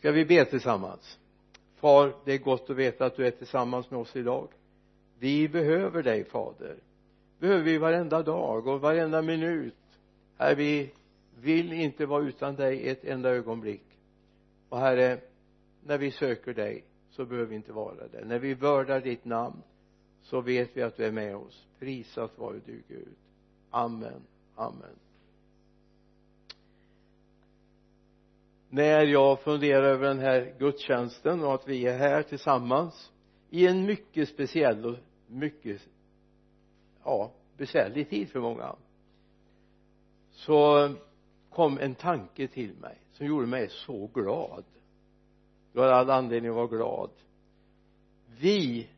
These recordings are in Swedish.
ska vi be tillsammans? Far det är gott att veta att du är tillsammans med oss idag. Vi behöver dig fader. Behöver vi varenda dag och varenda minut. Herre vi vill inte vara utan dig ett enda ögonblick. Och herre när vi söker dig så behöver vi inte vara det när vi vördar ditt namn så vet vi att du är med oss. Prisat vare du Gud. Amen. Amen. När jag funderar över den här gudstjänsten och att vi är här tillsammans i en mycket speciell och mycket ja besvärlig tid för många så kom en tanke till mig som gjorde mig så glad. Du har all anledning att vara glad. Vi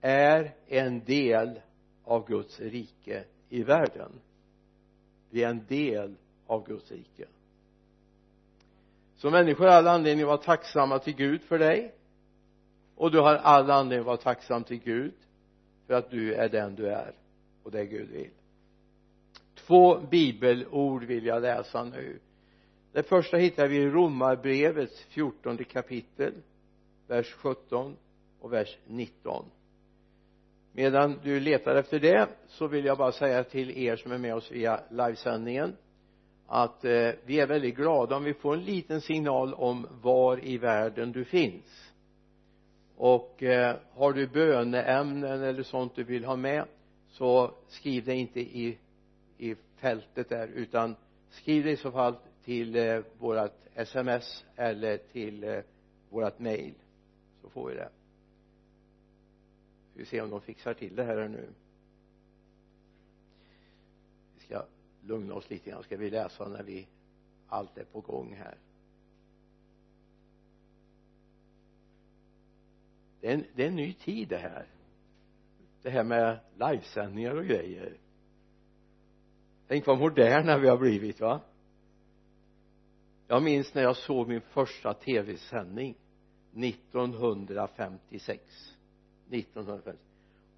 är en del av Guds rike i världen. Vi är en del av Guds rike så människor har all anledning att vara tacksamma till Gud för dig. Och du har all anledning att vara tacksam till Gud för att du är den du är och det Gud vill. Två bibelord vill jag läsa nu. Det första hittar vi i romarbrevets fjortonde kapitel vers 17 och vers 19 medan du letar efter det så vill jag bara säga till er som är med oss via livesändningen att eh, vi är väldigt glada om vi får en liten signal om var i världen du finns. Och eh, har du böneämnen eller sånt du vill ha med så skriv det inte i i fältet där utan skriv det i så fall till eh, vårat sms eller till eh, vårat mail. Så får vi det. Ska vi se om de fixar till det här nu. Vi ska lugna oss lite grann. Ska vi läsa när vi allt är på gång här? Det är en, det är en ny tid det här. Det här med livesändningar och grejer. Tänk vad moderna vi har blivit va? Jag minns när jag såg min första tv-sändning 1956 1956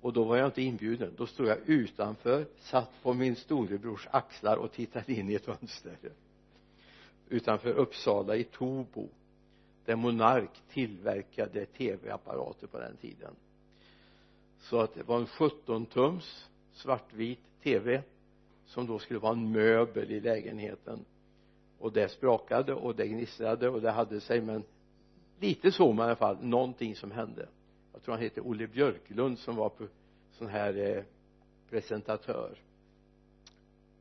och då var jag inte inbjuden. Då stod jag utanför satt på min storebrors axlar och tittade in i ett fönster utanför Uppsala i Tobo där Monark tillverkade tv-apparater på den tiden. Så att det var en 17 tums svartvit tv som då skulle vara en möbel i lägenheten. Och det sprakade och det gnistrade och det hade sig men lite så man i alla fall någonting som hände jag tror han hette Olle Björklund som var på sån här eh, presentatör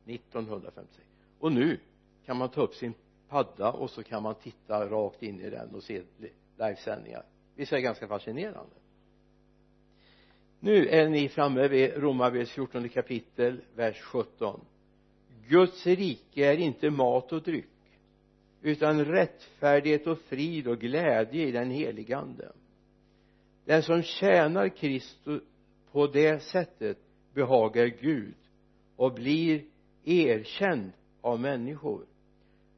1956 och nu kan man ta upp sin padda och så kan man titta rakt in i den och se livesändningar. Visst är det ganska fascinerande? Nu är ni framme vid Romarbrevets 14 kapitel vers 17 Guds rike är inte mat och dryck utan rättfärdighet och frid och glädje i den helige ande den som tjänar Kristus på det sättet behagar Gud och blir erkänd av människor.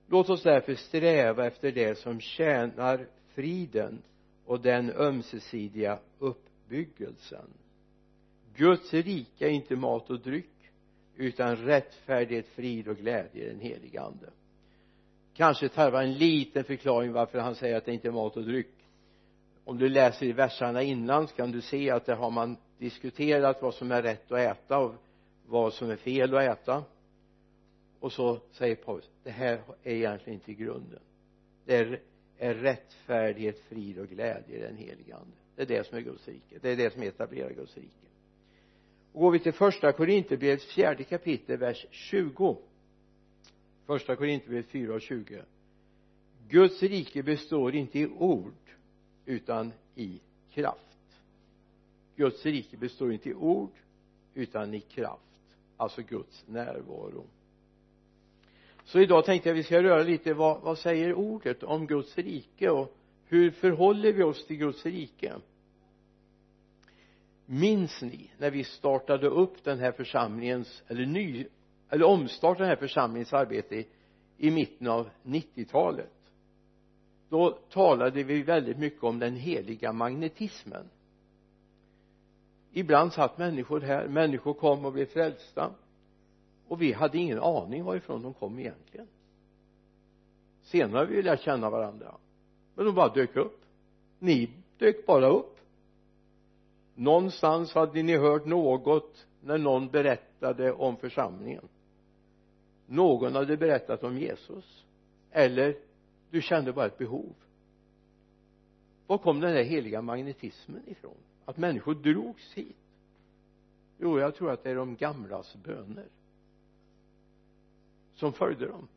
Låt oss därför sträva efter det som tjänar friden och den ömsesidiga uppbyggelsen. Guds rike är inte mat och dryck utan rättfärdighet, frid och glädje i den helige ande. Kanske tarvar en liten förklaring varför han säger att det inte är mat och dryck om du läser i verserna innan så kan du se att där har man diskuterat vad som är rätt att äta och vad som är fel att äta. Och så säger Paulus det här är egentligen inte grunden. Det är, är rättfärdighet, frid och glädje i den helige ande. Det är det som är Guds rike. Det är det som etablerar Guds rike. Och går vi till första Korinthierbrevets fjärde kapitel vers 20 första Korinthierbrevet 4 och 20 Guds rike består inte i ord utan i kraft. Guds rike består inte i ord utan i kraft alltså Guds närvaro. Så idag tänkte jag vi ska röra lite vad, vad säger ordet om Guds rike och hur förhåller vi oss till Guds rike? Minns ni när vi startade upp den här församlingens eller ny eller omstartade den här församlingens arbete i, i mitten av 90-talet då talade vi väldigt mycket om den heliga magnetismen. Ibland satt människor här människor kom och blev frälsta och vi hade ingen aning varifrån de kom egentligen. Senare ville vi lärt känna varandra men de bara dök upp. Ni dök bara upp. Någonstans hade ni hört något när någon berättade om församlingen. Någon hade berättat om Jesus eller du kände bara ett behov. Var kom den där heliga magnetismen ifrån? Att människor drogs hit? Jo jag tror att det är de gamlas böner som följde dem.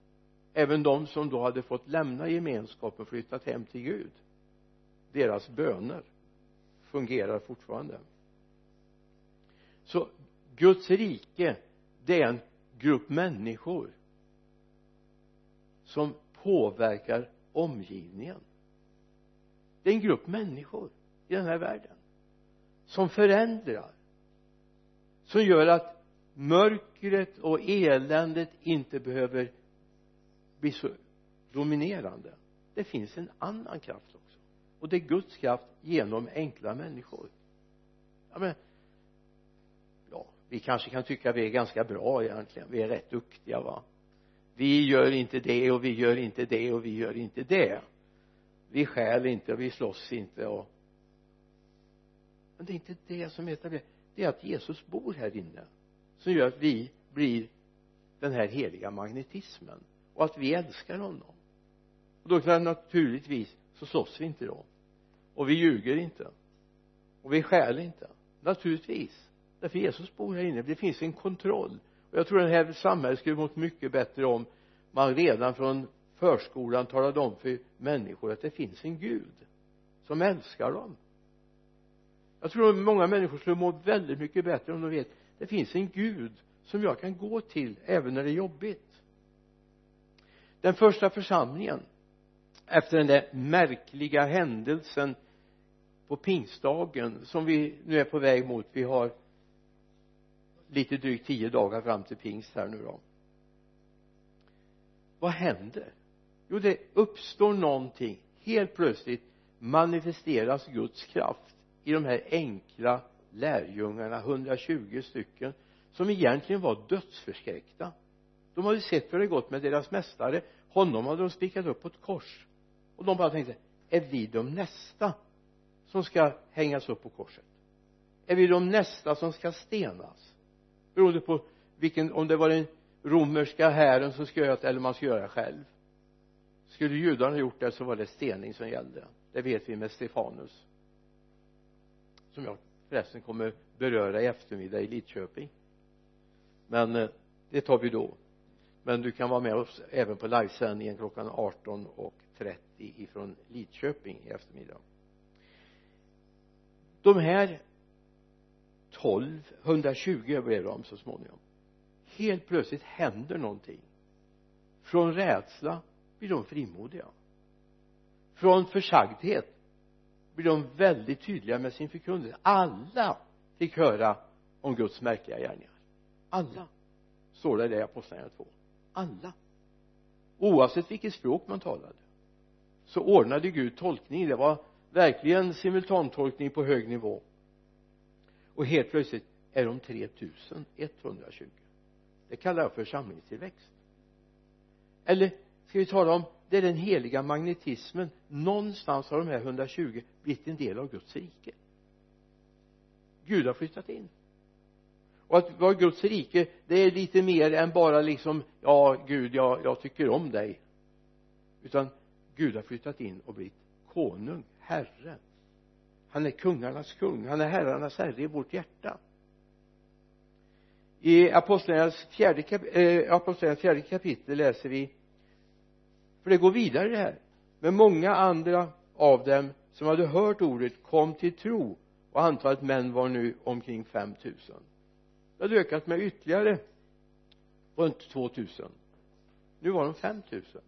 Även de som då hade fått lämna gemenskapen och flyttat hem till Gud deras böner fungerar fortfarande. Så Guds rike det är en grupp människor som påverkar omgivningen. Det är en grupp människor i den här världen som förändrar som gör att mörkret och eländet inte behöver bli så dominerande. Det finns en annan kraft också och det är Guds kraft genom enkla människor. Ja men ja vi kanske kan tycka vi är ganska bra egentligen. Vi är rätt duktiga va? Vi gör inte det och vi gör inte det och vi gör inte det. Vi stjäl inte och vi slåss inte och men det är inte det som är etablerat. Det är att Jesus bor här inne som gör att vi blir den här heliga magnetismen och att vi älskar honom. Och då kan naturligtvis så slåss vi inte då. Och vi ljuger inte. Och vi stjäl inte. Naturligtvis. Därför Jesus bor här inne. Det finns en kontroll jag tror det här samhället skulle mått mycket bättre om man redan från förskolan talade om för människor att det finns en Gud som älskar dem. Jag tror att många människor skulle må väldigt mycket bättre om de vet det finns en Gud som jag kan gå till även när det är jobbigt. Den första församlingen efter den där märkliga händelsen på pingstdagen som vi nu är på väg mot vi har lite drygt tio dagar fram till pingst här nu då. Vad händer? Jo det uppstår någonting. Helt plötsligt manifesteras Guds kraft i de här enkla lärjungarna 120 stycken som egentligen var dödsförskräckta. De hade sett hur det gått med deras mästare. Honom hade de spikat upp på ett kors. Och de bara tänkte är vi de nästa som ska hängas upp på korset? Är vi de nästa som ska stenas? Beroende på vilken om det var den romerska hären som skulle göra det eller man skulle göra det själv. Skulle judarna gjort det så var det stening som gällde. Det vet vi med Stefanus som jag förresten kommer beröra i eftermiddag i Lidköping. Men eh, det tar vi då. Men du kan vara med oss även på livesändningen klockan 18.30 ifrån Lidköping i eftermiddag. De här 12 120 blev de så småningom. Helt plötsligt händer någonting. Från rädsla blir de frimodiga. Från försagdhet blir de väldigt tydliga med sin förkunnelse. Alla fick höra om Guds märkliga gärningar. Alla. Står det i apostlagärningarna 2 alla. Oavsett vilket språk man talade så ordnade Gud tolkning. Det var verkligen simultantolkning på hög nivå och helt plötsligt är de 3120 det kallar jag församlingstillväxt eller ska vi tala om det är den heliga magnetismen. Någonstans har de här 120 blivit en del av Guds rike. Gud har flyttat in. Och att vara Guds rike det är lite mer än bara liksom ja Gud jag, jag tycker om dig. Utan Gud har flyttat in och blivit konung, herre han är kungarnas kung, han är herrarnas herre i vårt hjärta. I apostlagärningarnas fjärde, kap äh, fjärde kapitel läser vi för det går vidare det här. Men många andra av dem som hade hört ordet kom till tro och antalet män var nu omkring 5000 det hade ökat med ytterligare runt 2000 nu var de 5000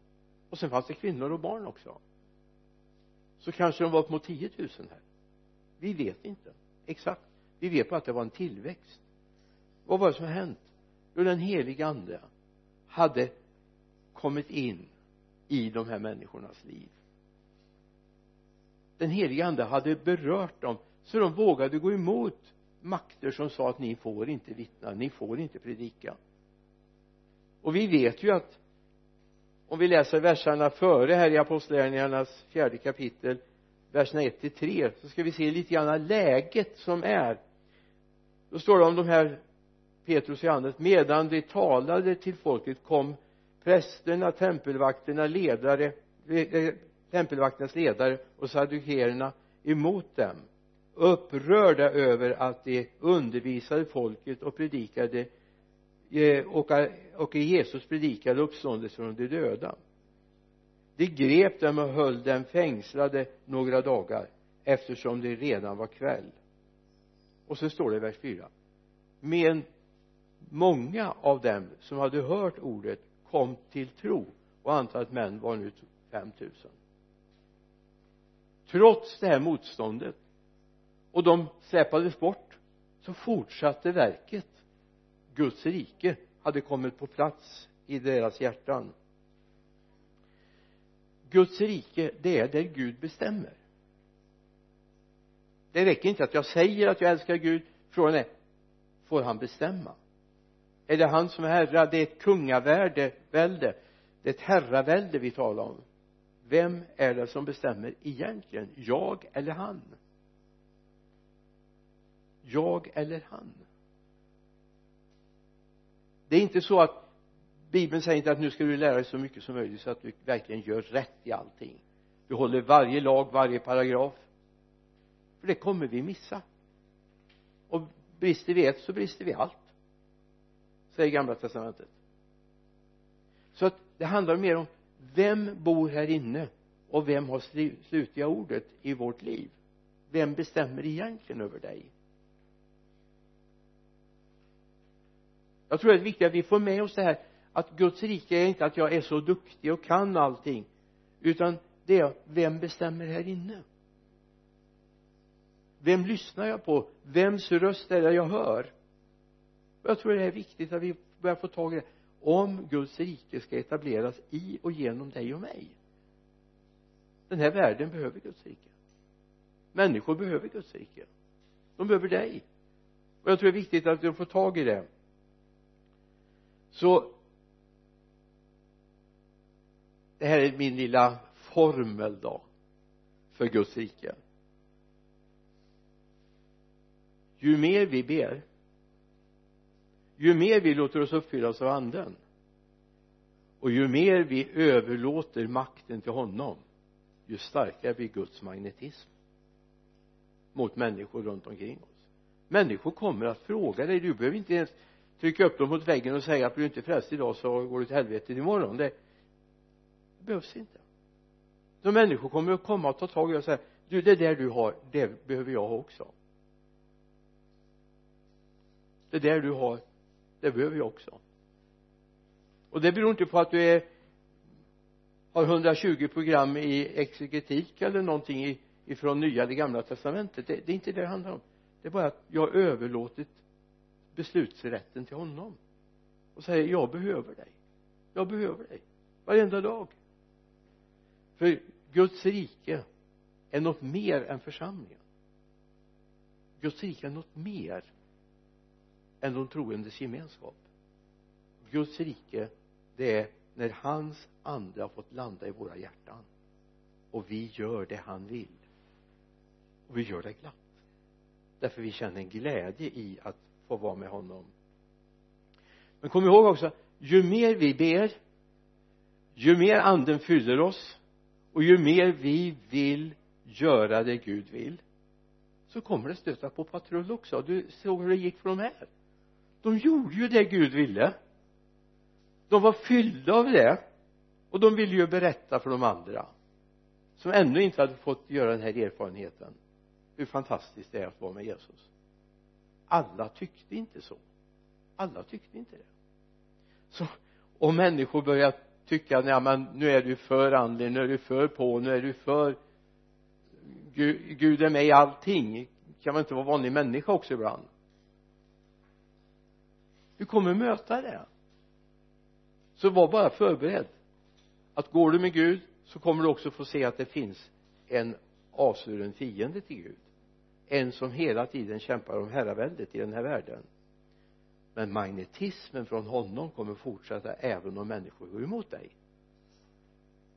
och sen fanns det kvinnor och barn också. Så kanske de var upp mot 10 000 här vi vet inte. Exakt. Vi vet bara att det var en tillväxt. Vad var det som hänt? Jo den heliga ande hade kommit in i de här människornas liv. Den heliga ande hade berört dem så de vågade gå emot makter som sa att ni får inte vittna, ni får inte predika. Och vi vet ju att om vi läser verserna före här i apostlagärningarnas fjärde kapitel verserna 1 till 3 så ska vi se lite grann läget som är. Då står det om de här Petrus och Johannes medan de talade till folket kom prästerna, tempelvakterna, ledare eh, tempelvakternas ledare och saddukeerna emot dem upprörda över att de undervisade folket och predikade eh, och, och Jesus predikade uppståndelse från de döda de grep dem och höll dem fängslade några dagar eftersom det redan var kväll. Och så står det i vers 4 men många av dem som hade hört ordet kom till tro och antalet män var nu 5000 trots det här motståndet och de släpades bort så fortsatte verket. Guds rike hade kommit på plats i deras hjärtan. Guds rike det är där Gud bestämmer. Det räcker inte att jag säger att jag älskar Gud. Frågan är får han bestämma? Är det han som är herre? Det är ett kungavärde välde. Det är ett herravälde vi talar om. Vem är det som bestämmer egentligen? Jag eller han? Jag eller han? Det är inte så att bibeln säger inte att nu ska du lära dig så mycket som möjligt så att du verkligen gör rätt i allting. Du håller varje lag, varje paragraf. För det kommer vi missa. Och brister vi ett så brister vi allt säger gamla testamentet. Så att det handlar mer om vem bor här inne och vem har slutliga ordet i vårt liv? Vem bestämmer egentligen över dig? Jag tror det är viktigt att vi får med oss det här att Guds rike är inte att jag är så duktig och kan allting utan det är vem bestämmer här inne? Vem lyssnar jag på? Vems röst är det jag hör? Jag tror det är viktigt att vi börjar få tag i det. Om Guds rike ska etableras i och genom dig och mig. Den här världen behöver Guds rike. Människor behöver Guds rike. De behöver dig. Och jag tror det är viktigt att vi får tag i det. Så det här är min lilla formel då för Guds rike. Ju mer vi ber ju mer vi låter oss uppfyllas av anden och ju mer vi överlåter makten till honom ju starkare blir Guds magnetism mot människor runt omkring oss. Människor kommer att fråga dig. Du behöver inte ens trycka upp dem mot väggen och säga att blir du inte frälst idag så går du till helvetet imorgon. Det, behövs inte. Så människor kommer att komma och ta tag i och säga du det där du har det behöver jag ha också. Det där du har det behöver jag också. Och det beror inte på att du är har 120 program i exegetik eller någonting ifrån nya eller gamla testamentet. Det, det är inte det det handlar om. Det är bara att jag har överlåtit beslutsrätten till honom och säger jag behöver dig. Jag behöver dig. Varenda dag för Guds rike är något mer än församlingen. Guds rike är något mer än de troendes gemenskap. Guds rike det är när hans ande har fått landa i våra hjärtan. Och vi gör det han vill. Och vi gör det glatt. Därför vi känner en glädje i att få vara med honom. Men kom ihåg också ju mer vi ber ju mer anden fyller oss och ju mer vi vill göra det Gud vill så kommer det stöta på patrull också. Du såg hur det gick för de här. De gjorde ju det Gud ville. De var fyllda av det. Och de ville ju berätta för de andra som ännu inte hade fått göra den här erfarenheten hur fantastiskt det är att vara med Jesus. Alla tyckte inte så. Alla tyckte inte det. Så om människor börjar tycka nej men nu är du för andlig nu är du för på nu är du för Gud, Gud är med i allting. Kan man inte vara vanlig människa också ibland? Du kommer möta det. Så var bara förberedd. Att går du med Gud så kommer du också få se att det finns en avsvuren fiende till Gud. En som hela tiden kämpar om herraväldet i den här världen men magnetismen från honom kommer fortsätta även om människor går emot dig.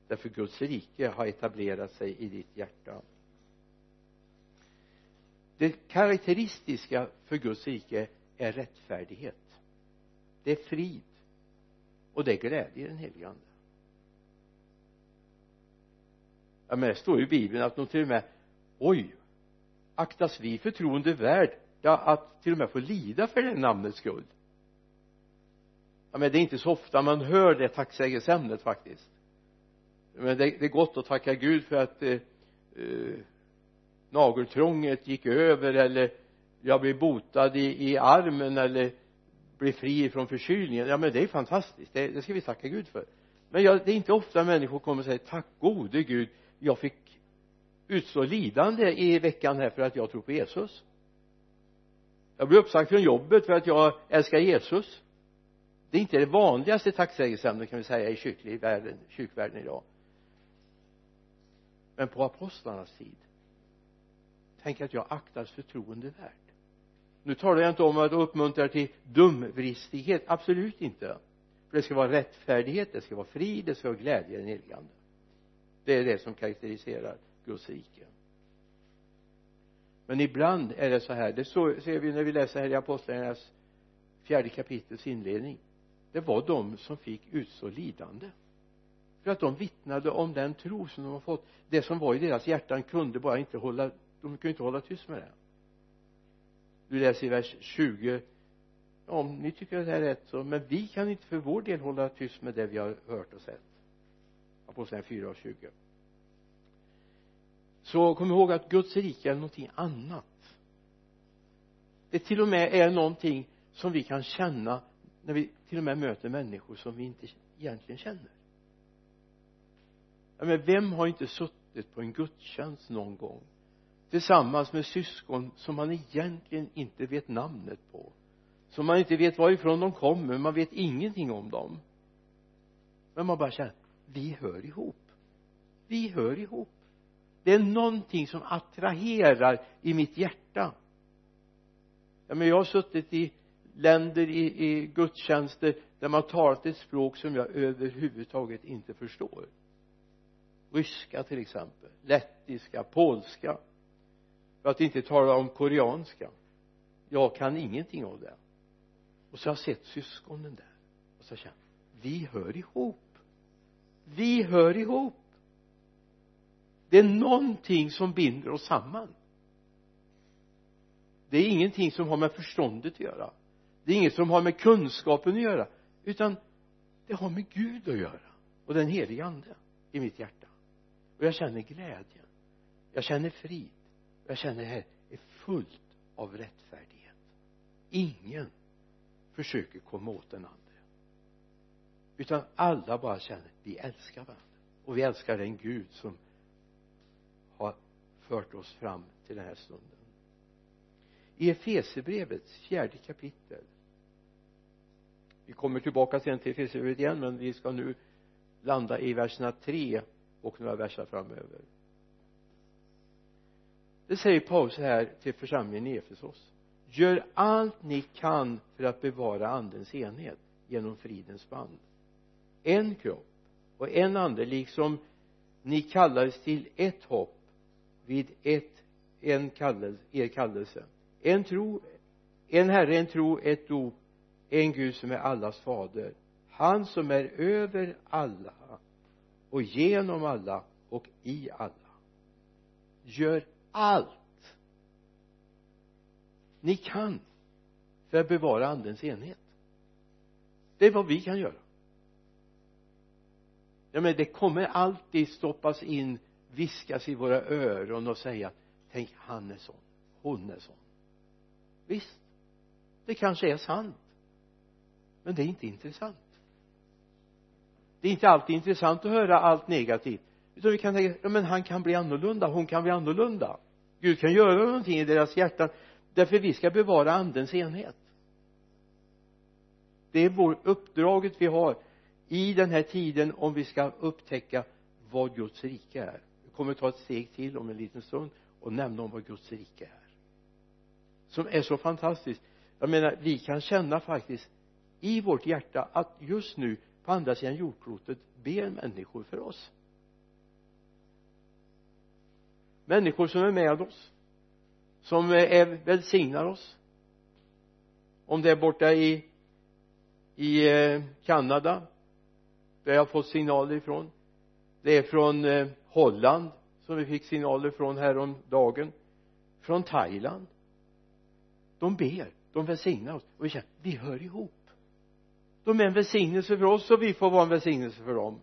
Därför Guds rike har etablerat sig i ditt hjärta. Det karaktäristiska för Guds rike är rättfärdighet. Det är frid. Och det är glädje i den helige ande. Ja men det står ju i bibeln att de till och med oj aktas vi förtroende värd ja, att till och med få lida för det namnets skull. Ja men det är inte så ofta man hör det tacksägelseämnet faktiskt. Men det, det är gott att tacka Gud för att eh, eh, nageltrånget gick över eller jag blev botad i, i armen eller blev fri från förkylningen. Ja men det är fantastiskt. Det, det ska vi tacka Gud för. Men jag, det är inte ofta människor kommer och säger tack gode Gud jag fick utstå lidande i veckan här för att jag tror på Jesus jag blev uppsagd från jobbet för att jag älskar Jesus. Det är inte det vanligaste tacksägelseämnet kan vi säga i kyrklig världen, kyrkvärlden idag. Men på apostlarnas tid tänk att jag aktas förtroende värd nu talar jag inte om att uppmuntra till dumvristighet absolut inte. För det ska vara rättfärdighet det ska vara frid det ska vara glädje i den helige ande. Det är det som karaktäriserar Guds rike men ibland är det så här. Det så, ser vi när vi läser här i apostlagärningarnas fjärde kapitels inledning. Det var de som fick utstå lidande. För att de vittnade om den tro som de har fått. Det som var i deras hjärtan kunde bara inte hålla de kunde inte hålla tyst med det. Du läser i vers 20 om ni tycker att det här är rätt så men vi kan inte för vår del hålla tyst med det vi har hört och sett. Apostlagärningarna 4 och 20 så kom ihåg att Guds rike är någonting annat. Det till och med är någonting som vi kan känna när vi till och med möter människor som vi inte egentligen känner. Ja, men vem har inte suttit på en gudstjänst någon gång? Tillsammans med syskon som man egentligen inte vet namnet på. Som man inte vet varifrån de kommer man vet ingenting om dem. Men man bara känner vi hör ihop. Vi hör ihop det är någonting som attraherar i mitt hjärta. Ja men jag har suttit i länder i, i gudstjänster där man talat ett språk som jag överhuvudtaget inte förstår. Ryska till exempel. Lettiska, polska. För att inte tala om koreanska. Jag kan ingenting av det. Och så har jag sett syskonen där. Och så har jag känt vi hör ihop. Vi hör ihop det är någonting som binder oss samman. Det är ingenting som har med förståndet att göra. Det är inget som har med kunskapen att göra utan det har med Gud att göra och den helige ande i mitt hjärta. Och jag känner glädje. Jag känner frid. Jag känner det här är fullt av rättfärdighet. Ingen försöker komma åt den andra. Utan alla bara känner vi älskar varandra. Och vi älskar den Gud som har fört oss fram till den här stunden. I Efeserbrevets fjärde kapitel. Vi kommer tillbaka sen till Efesierbrevet igen men vi ska nu landa i verserna 3 och några verser framöver. Det säger Paulus här till församlingen i Efesos. Gör allt ni kan för att bevara andens enhet genom fridens band. En kropp och en ande liksom ni kallades till ett hopp vid ett en kallelse, er kallelse. En tro en herre, en tro, ett dop en Gud som är allas fader. Han som är över alla och genom alla och i alla. Gör allt ni kan för att bevara andens enhet. Det är vad vi kan göra. Ja men det kommer alltid stoppas in viskas i våra öron och säga tänk han är sån hon är sån. Visst det kanske är sant. Men det är inte intressant. Det är inte alltid intressant att höra allt negativt. Utan vi kan tänka ja men han kan bli annorlunda hon kan bli annorlunda. Gud kan göra någonting i deras hjärtan därför vi ska bevara andens enhet. Det är vår uppdraget vi har i den här tiden om vi ska upptäcka vad Guds rike är kommer ta ett steg till om en liten stund och nämna om vad Guds rike är. Som är så fantastiskt. Jag menar vi kan känna faktiskt i vårt hjärta att just nu på andra sidan jordklotet ber människor för oss. Människor som är med oss som är, välsignar oss. Om det är borta i i eh, Kanada där jag har fått signaler ifrån det är från eh, Holland som vi fick signaler från häromdagen. Från Thailand. De ber, de välsignar oss. Och vi känner, vi hör ihop. De är en välsignelse för oss och vi får vara en välsignelse för dem.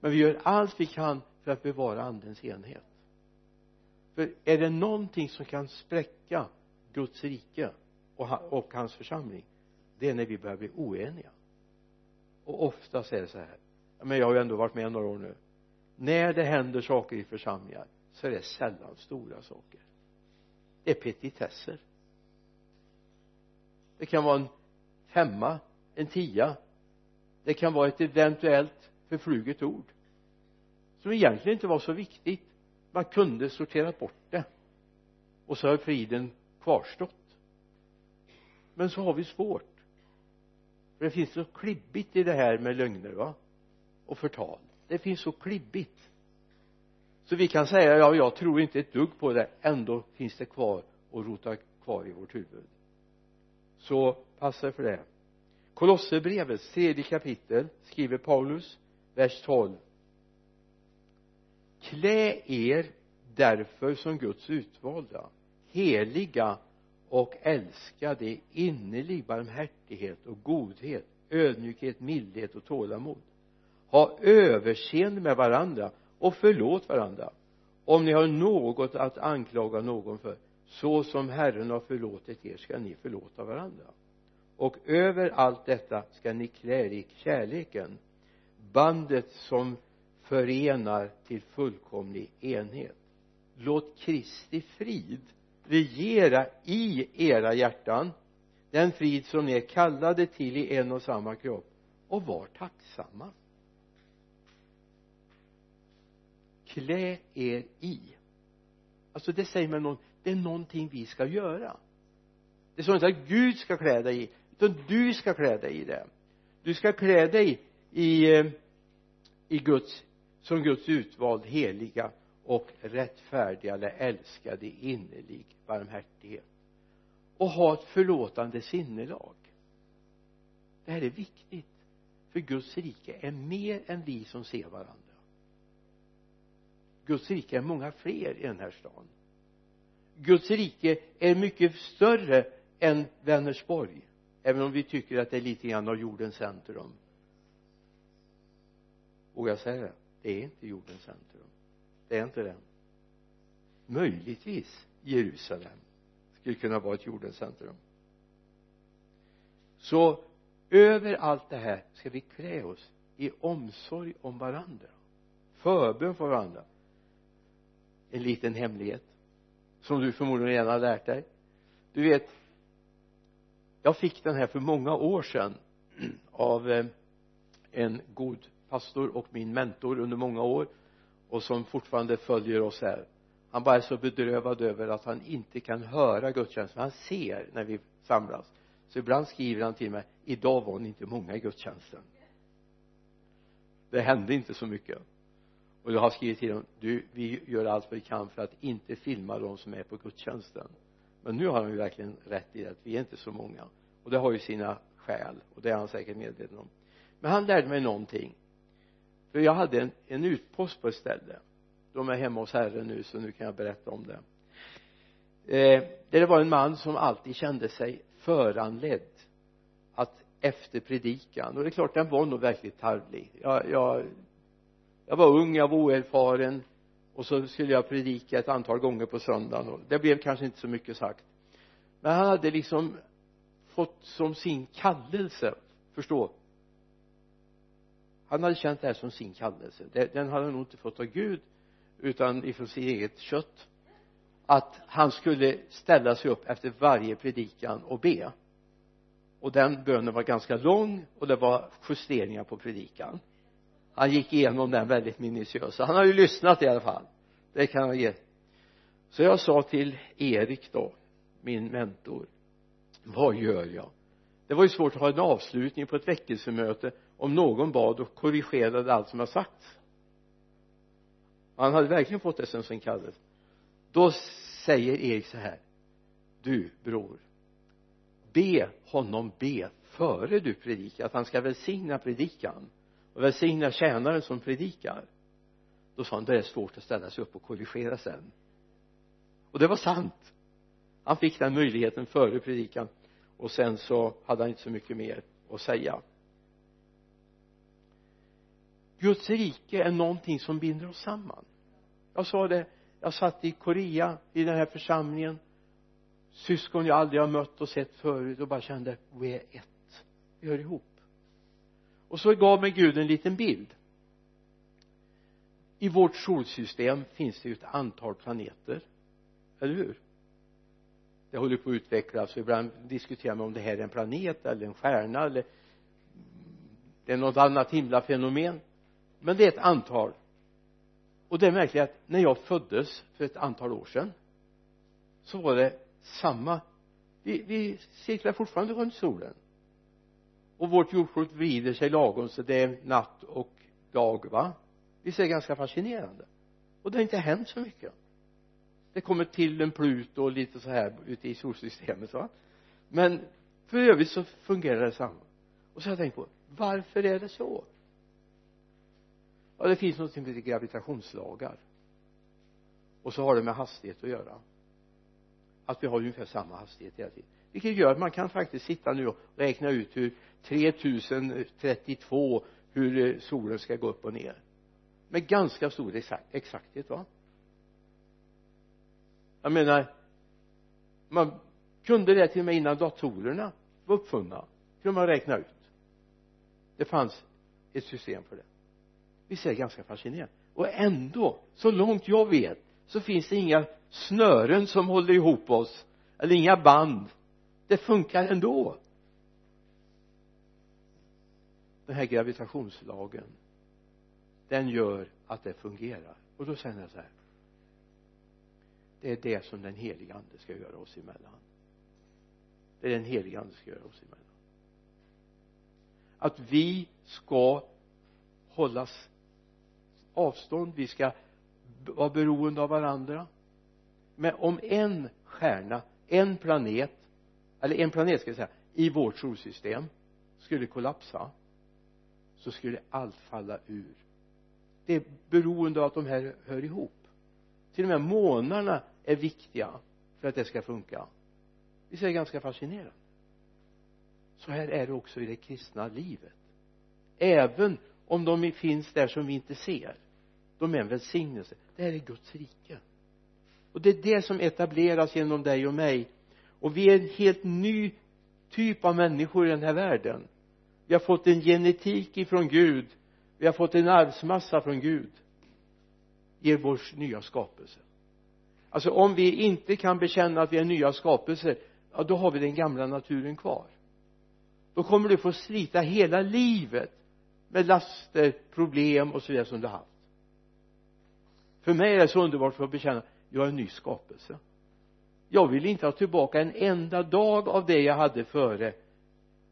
Men vi gör allt vi kan för att bevara andens enhet. För är det någonting som kan spräcka Guds rike och, och hans församling det är när vi börjar bli oeniga. Och oftast är det så här men jag har ju ändå varit med några år nu. När det händer saker i församlingar så är det sällan stora saker. Det är petitesser. Det kan vara en femma en tia. Det kan vara ett eventuellt förfluget ord. Som egentligen inte var så viktigt. Man kunde sortera bort det. Och så har friden kvarstått. Men så har vi svårt. För det finns så klibbigt i det här med lögner va? Och förtal. Det finns så klibbigt. Så vi kan säga ja jag tror inte ett dugg på det. Ändå finns det kvar och rotar kvar i vårt huvud. Så passa för det. Kolosserbrevets tredje kapitel skriver Paulus vers 12 klä er därför som Guds utvalda heliga och älskade innerlig barmhärtighet och godhet ödmjukhet, mildhet och tålamod ha överseende med varandra och förlåt varandra. Om ni har något att anklaga någon för så som Herren har förlåtit er ska ni förlåta varandra. Och över allt detta ska ni klä er i kärleken bandet som förenar till fullkomlig enhet. Låt Kristi frid regera i era hjärtan den frid som ni är kallade till i en och samma kropp och var tacksamma. Klä er i. Alltså det säger man någon, det är någonting vi ska göra. Det står inte att Gud ska klä dig i utan du ska klä dig i det. Du ska klä dig i eh, i Guds som Guds utvald heliga och rättfärdiga eller älskade innerlig barmhärtighet. Och ha ett förlåtande sinnelag. Det här är viktigt för Guds rike är mer än vi som ser varandra. Guds rike är många fler i den här stan. Guds rike är mycket större än Vänersborg även om vi tycker att det är lite grann av jordens centrum. Vågar jag säga det? Det är inte jordens centrum. Det är inte det. Möjligtvis Jerusalem skulle kunna vara ett jordens centrum. Så över allt det här ska vi klä oss i omsorg om varandra. Förbön för varandra en liten hemlighet som du förmodligen redan har lärt dig. Du vet jag fick den här för många år sedan av eh, en god pastor och min mentor under många år och som fortfarande följer oss här. Han bara är så bedrövad över att han inte kan höra gudstjänsten. Han ser när vi samlas. Så ibland skriver han till mig idag var ni inte många i gudstjänsten. Det hände inte så mycket och jag har skrivit till honom du vi gör allt vad vi kan för att inte filma de som är på gudstjänsten. Men nu har han ju verkligen rätt i att vi är inte så många. Och det har ju sina skäl och det är han säkert medveten om. Men han lärde mig någonting. För jag hade en, en utpost på ett ställe. De är hemma hos herren nu så nu kan jag berätta om det. Eh, där det var en man som alltid kände sig föranledd att efter predikan. Och det är klart den var nog verkligen tarvlig. Jag, jag, jag var ung, jag var oerfaren och så skulle jag predika ett antal gånger på söndagen och det blev kanske inte så mycket sagt. Men han hade liksom fått som sin kallelse förstå. Han hade känt det här som sin kallelse. Den hade han nog inte fått av Gud utan ifrån sitt eget kött. Att han skulle ställa sig upp efter varje predikan och be. Och den bönen var ganska lång och det var justeringar på predikan han gick igenom den väldigt minutiöst. Han har ju lyssnat i alla fall. Det kan jag ge. Så jag sa till Erik då min mentor vad gör jag? Det var ju svårt att ha en avslutning på ett väckelsemöte om någon bad och korrigerade allt som har sagts. Och han hade verkligen fått det som sin kallelse då säger Erik så här du bror be honom be före du predikar att han ska välsigna predikan och välsigna tjänaren som predikar. Då sa han det är svårt att ställa sig upp och korrigera sen. Och det var sant. Han fick den möjligheten före predikan. Och sen så hade han inte så mycket mer att säga. Guds rike är någonting som binder oss samman. Jag sa det jag satt i Korea i den här församlingen. Syskon jag aldrig har mött och sett förut och bara kände vi är ett. Vi hör ihop och så gav mig Gud en liten bild. I vårt solsystem finns det ju ett antal planeter. Eller hur? Det håller på att utvecklas. Och ibland diskuterar man om det här är en planet eller en stjärna eller det är något annat himlafenomen. Men det är ett antal. Och det är märkligt att när jag föddes för ett antal år sedan så var det samma. Vi, vi cirklar fortfarande runt solen och vårt jordklot vrider sig lagom så det är natt och dag va? Visst är det ganska fascinerande. Och det har inte hänt så mycket. Det kommer till en Pluto och lite så här ute i solsystemet va? Men för övrigt så fungerar det samma. Och så har jag tänkt på varför är det så? Ja det finns något som heter gravitationslagar. Och så har det med hastighet att göra. Att vi har ungefär samma hastighet hela tiden vilket gör att man kan faktiskt sitta nu och räkna ut hur 3032 hur eh, solen ska gå upp och ner. Med ganska stor exakthet va? Jag menar man kunde det till och med innan datorerna var uppfunna kunde man räkna ut. Det fanns ett system för det. Visst är det ganska fascinerande. Och ändå så långt jag vet så finns det inga snören som håller ihop oss eller inga band det funkar ändå. Den här gravitationslagen den gör att det fungerar. Och då säger jag så här. Det är det som den heliga ande ska göra oss emellan. Det är den heliga ande ska göra oss emellan. Att vi ska hållas avstånd vi ska vara beroende av varandra. Men om en stjärna en planet eller en planet ska jag säga. I vårt solsystem skulle kollapsa så skulle allt falla ur. Det är beroende av att de här hör ihop. Till och med månarna är viktiga för att det ska funka. Visst är det ganska fascinerande. Så här är det också i det kristna livet. Även om de finns där som vi inte ser de är en välsignelse. Det här är Guds rike. Och det är det som etableras genom dig och mig och vi är en helt ny typ av människor i den här världen. Vi har fått en genetik ifrån Gud. Vi har fått en arvsmassa från Gud. I vår nya skapelse. Alltså om vi inte kan bekänna att vi är nya skapelser ja då har vi den gamla naturen kvar. Då kommer du få slita hela livet med laster, problem och så vidare som du har haft. För mig är det så underbart för att bekänna jag är en ny skapelse jag vill inte ha tillbaka en enda dag av det jag hade före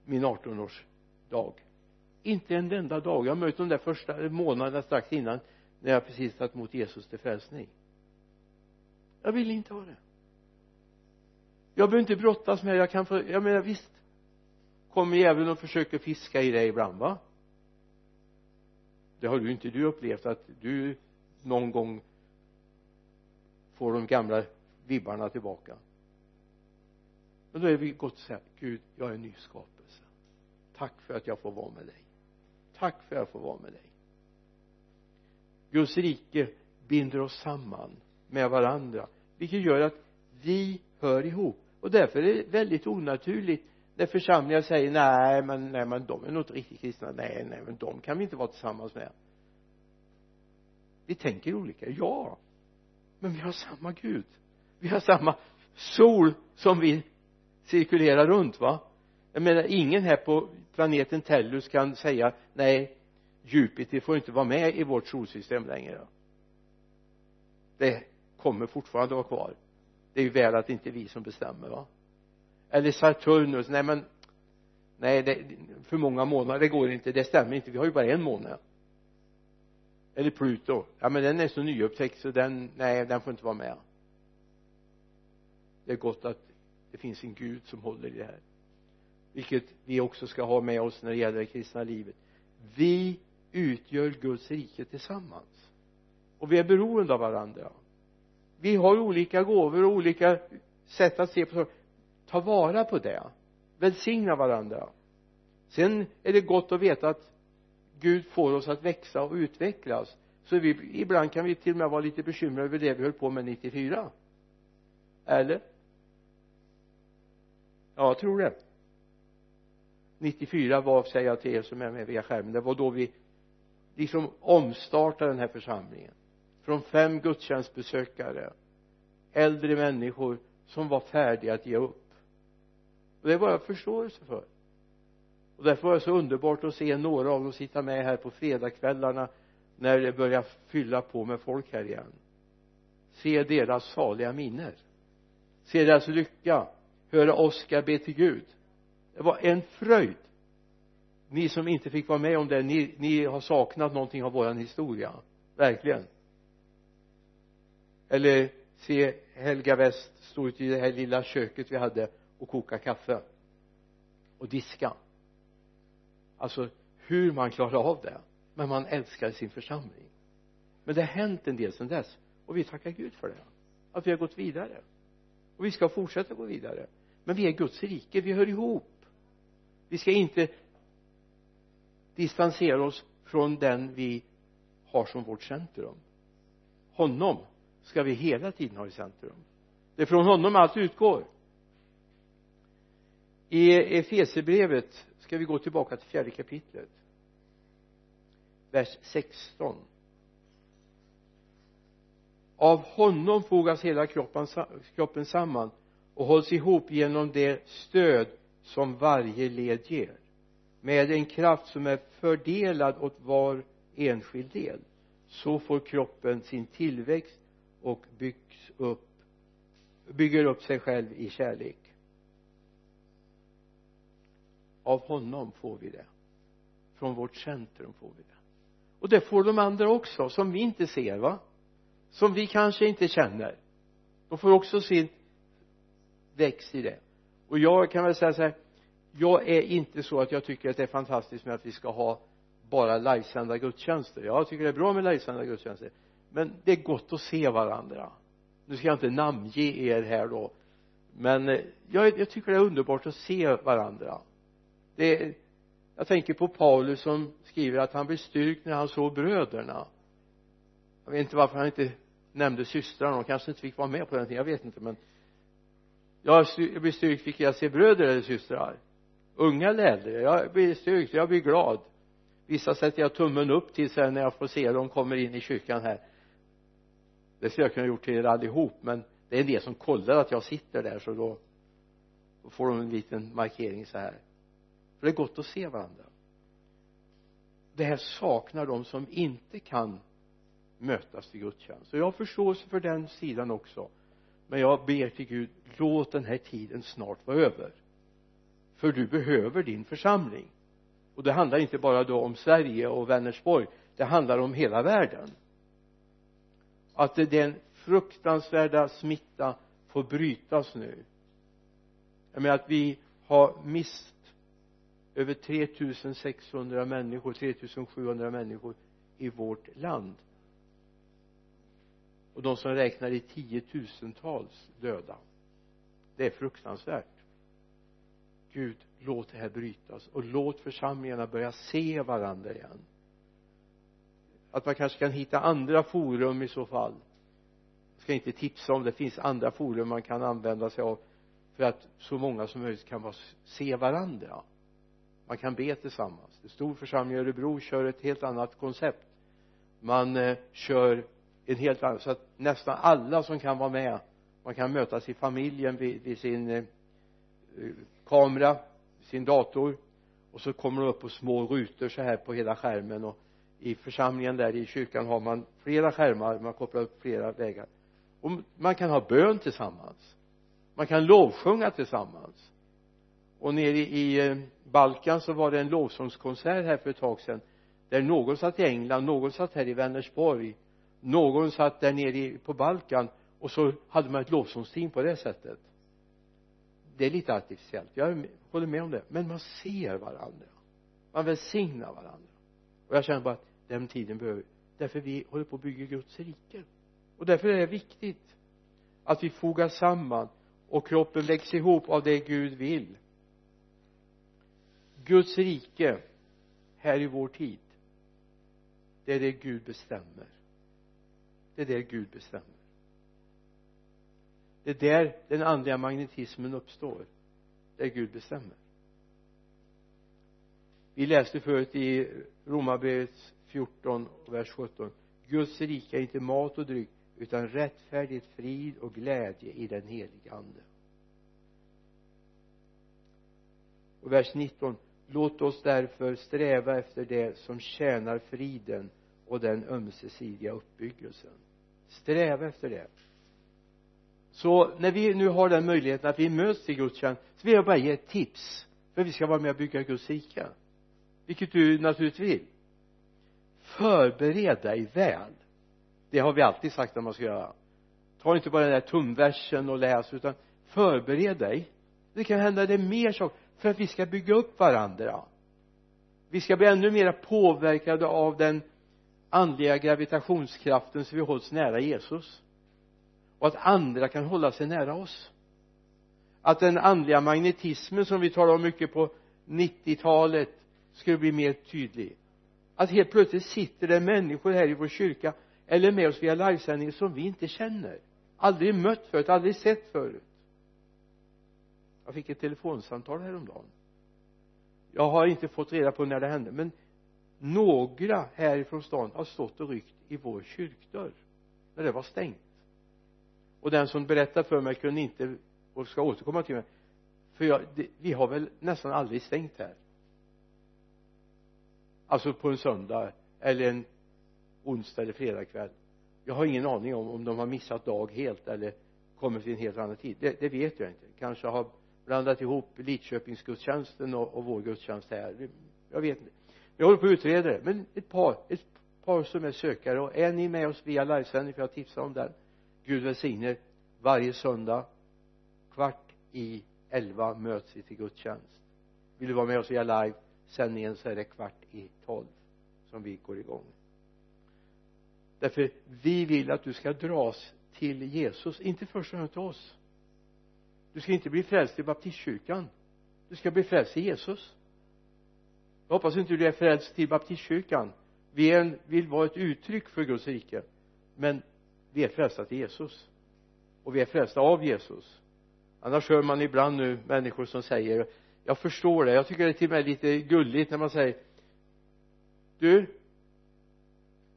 min 18-årsdag inte en enda dag. Jag har mött de där första månaderna strax innan när jag precis tagit emot Jesus till frälsning. Jag vill inte ha det. Jag behöver inte brottas med det. Jag kan få jag menar visst. Kommer djävulen och försöker fiska i dig ibland va? Det har du inte du upplevt att du någon gång får de gamla vibbarna tillbaka. Men då är vi gott och säga Gud jag är en ny skapelse. Tack för att jag får vara med dig. Tack för att jag får vara med dig. Guds rike binder oss samman med varandra vilket gör att vi hör ihop. Och därför är det väldigt onaturligt när församlingar säger nej men nej men de är nog inte riktigt kristna. Nej nej men de kan vi inte vara tillsammans med. Vi tänker olika. Ja men vi har samma Gud vi har samma sol som vi cirkulerar runt va? Jag menar ingen här på planeten Tellus kan säga nej Jupiter får inte vara med i vårt solsystem längre det kommer fortfarande vara kvar. Det är ju väl att det inte är vi som bestämmer va? Eller Saturnus nej men nej det, för många månader det går inte det stämmer inte vi har ju bara en månad eller Pluto ja men den är så nyupptäckt så den nej den får inte vara med det är gott att det finns en Gud som håller i det här. Vilket vi också ska ha med oss när det gäller det kristna livet. Vi utgör Guds rike tillsammans. Och vi är beroende av varandra. Vi har olika gåvor och olika sätt att se på saker. Ta vara på det. Välsigna varandra. Sen är det gott att veta att Gud får oss att växa och utvecklas. Så vi, ibland kan vi till och med vara lite bekymrade över det vi höll på med 94. Eller? Ja jag tror det. 94 var säger jag till er som är med via skärmen det var då vi liksom omstartade den här församlingen. Från fem gudstjänstbesökare äldre människor som var färdiga att ge upp. Och det var jag förståelse för. Och därför var det så underbart att se några av dem sitta med här på fredagskvällarna när det börjar fylla på med folk här igen. Se deras saliga minner se deras lycka höra Oskar be till Gud. Det var en fröjd. Ni som inte fick vara med om det ni, ni har saknat någonting av våran historia. Verkligen. Eller se Helga West stå ute i det här lilla köket vi hade och koka kaffe. Och diska. Alltså hur man klarar av det. Men man älskar sin församling. Men det har hänt en del sedan dess. Och vi tackar Gud för det. Att vi har gått vidare. Och vi ska fortsätta gå vidare men vi är Guds rike, vi hör ihop. Vi ska inte distansera oss från den vi har som vårt centrum. Honom ska vi hela tiden ha i centrum. Det är från honom allt utgår. I Efesierbrevet ska vi gå tillbaka till fjärde kapitlet vers 16 av honom fogas hela kroppen, kroppen samman och hålls ihop genom det stöd som varje led ger med en kraft som är fördelad åt var enskild del. Så får kroppen sin tillväxt och byggs upp bygger upp sig själv i kärlek. Av honom får vi det. Från vårt centrum får vi det. Och det får de andra också som vi inte ser va? Som vi kanske inte känner. De får också sin växt i det. Och jag kan väl säga så här jag är inte så att jag tycker att det är fantastiskt med att vi ska ha bara livesända gudstjänster. Jag tycker det är bra med livesända gudstjänster. Men det är gott att se varandra. Nu ska jag inte namnge er här då. Men eh, jag, jag tycker det är underbart att se varandra. Det är, jag tänker på Paulus som skriver att han blev styrkt när han såg bröderna. Jag vet inte varför han inte nämnde systrarna. De kanske inte fick vara med på den tiden. Jag vet inte men jag blir styrkt fick jag se bröder eller systrar? Unga eller äldre? Jag blir styrkt jag blir glad. Vissa sätter jag tummen upp till sen när jag får se dem kommer in i kyrkan här. Det skulle jag kunna gjort till er allihop men det är en del som kollar att jag sitter där så då, då får de en liten markering så här. För det är gott att se varandra. Det här saknar de som inte kan mötas till gudstjänst. Och jag har förståelse för den sidan också men jag ber till Gud låt den här tiden snart vara över. För du behöver din församling. Och det handlar inte bara då om Sverige och Vänersborg. Det handlar om hela världen. Att den fruktansvärda smitta får brytas nu. Jag menar att vi har mist över 3600 människor 3700 människor i vårt land och de som räknar i tiotusentals döda. Det är fruktansvärt. Gud låt det här brytas. Och låt församlingarna börja se varandra igen. Att man kanske kan hitta andra forum i så fall. Jag ska inte tipsa om det. Finns andra forum man kan använda sig av för att så många som möjligt kan se varandra. Man kan be tillsammans. En stor församling i Örebro kör ett helt annat koncept. Man eh, kör en helt annan så att nästan alla som kan vara med man kan mötas i familjen vid, vid sin eh, kamera sin dator och så kommer de upp på små rutor så här på hela skärmen och i församlingen där i kyrkan har man flera skärmar man kopplar upp flera vägar. Och man kan ha bön tillsammans. Man kan lovsjunga tillsammans. Och nere i eh, Balkan så var det en lovsångskonsert här för ett tag sedan där någon satt i England, någon satt här i Vänersborg någon satt där nere på Balkan och så hade man ett lovsångsteam på det sättet. Det är lite artificiellt. Jag håller med om det. Men man ser varandra. Man välsignar varandra. Och jag känner bara att den tiden behöver därför vi håller på att bygga Guds rike. Och därför är det viktigt att vi fogar samman och kroppen växer ihop av det Gud vill. Guds rike här i vår tid det är det Gud bestämmer det är där Gud bestämmer. Det är där den andliga magnetismen uppstår där Gud bestämmer. Vi läste förut i Romarbrevet 14 vers 17 Guds rike är inte mat och dryck utan rättfärdighet, frid och glädje i den heliga ande. Och vers 19 låt oss därför sträva efter det som tjänar friden och den ömsesidiga uppbyggelsen. Sträva efter det. Så när vi nu har den möjligheten att vi möts i gudstjänst så vill jag bara ge ett tips för att vi ska vara med och bygga Guds rike. Vilket du naturligtvis vill. Förbered dig väl. Det har vi alltid sagt att man ska göra. Ta inte bara den där tumversen och läs utan förbered dig. Det kan hända det är mer saker för att vi ska bygga upp varandra. Vi ska bli ännu mer påverkade av den andliga gravitationskraften så vi hålls nära Jesus. Och att andra kan hålla sig nära oss. Att den andliga magnetismen som vi talar om mycket på 90-talet skulle bli mer tydlig. Att helt plötsligt sitter det människor här i vår kyrka eller med oss via livesändning som vi inte känner. Aldrig mött förut, aldrig sett förut. Jag fick ett telefonsamtal häromdagen. Jag har inte fått reda på när det hände men några härifrån stan har stått och ryckt i vår kyrkdörr när det var stängt. Och den som berättade för mig kunde inte och ska återkomma till mig för jag, det, vi har väl nästan aldrig stängt här. Alltså på en söndag eller en onsdag eller fredagkväll. Jag har ingen aning om om de har missat dag helt eller kommit till en helt annan tid. Det, det vet jag inte. Kanske har blandat ihop Lidköpingsgudstjänsten och, och vår gudstjänst här. Jag vet inte jag håller på att utreda det. Men ett par ett par som är sökare och är ni med oss via livesändning för jag tipsar om den Gud välsigne varje söndag kvart i elva möts vi till gudstjänst. Vill du vara med oss via live sändningen så är det kvart i tolv som vi går igång. Därför vi vill att du ska dras till Jesus inte först och främst till oss. Du ska inte bli frälst i baptistkyrkan. Du ska bli frälst i Jesus jag hoppas inte du är frälst till baptistkyrkan. Vi är en, vill vara ett uttryck för Guds rike. Men vi är frälsta till Jesus. Och vi är frälsta av Jesus. Annars hör man ibland nu människor som säger jag förstår det. Jag tycker det är till och med lite gulligt när man säger du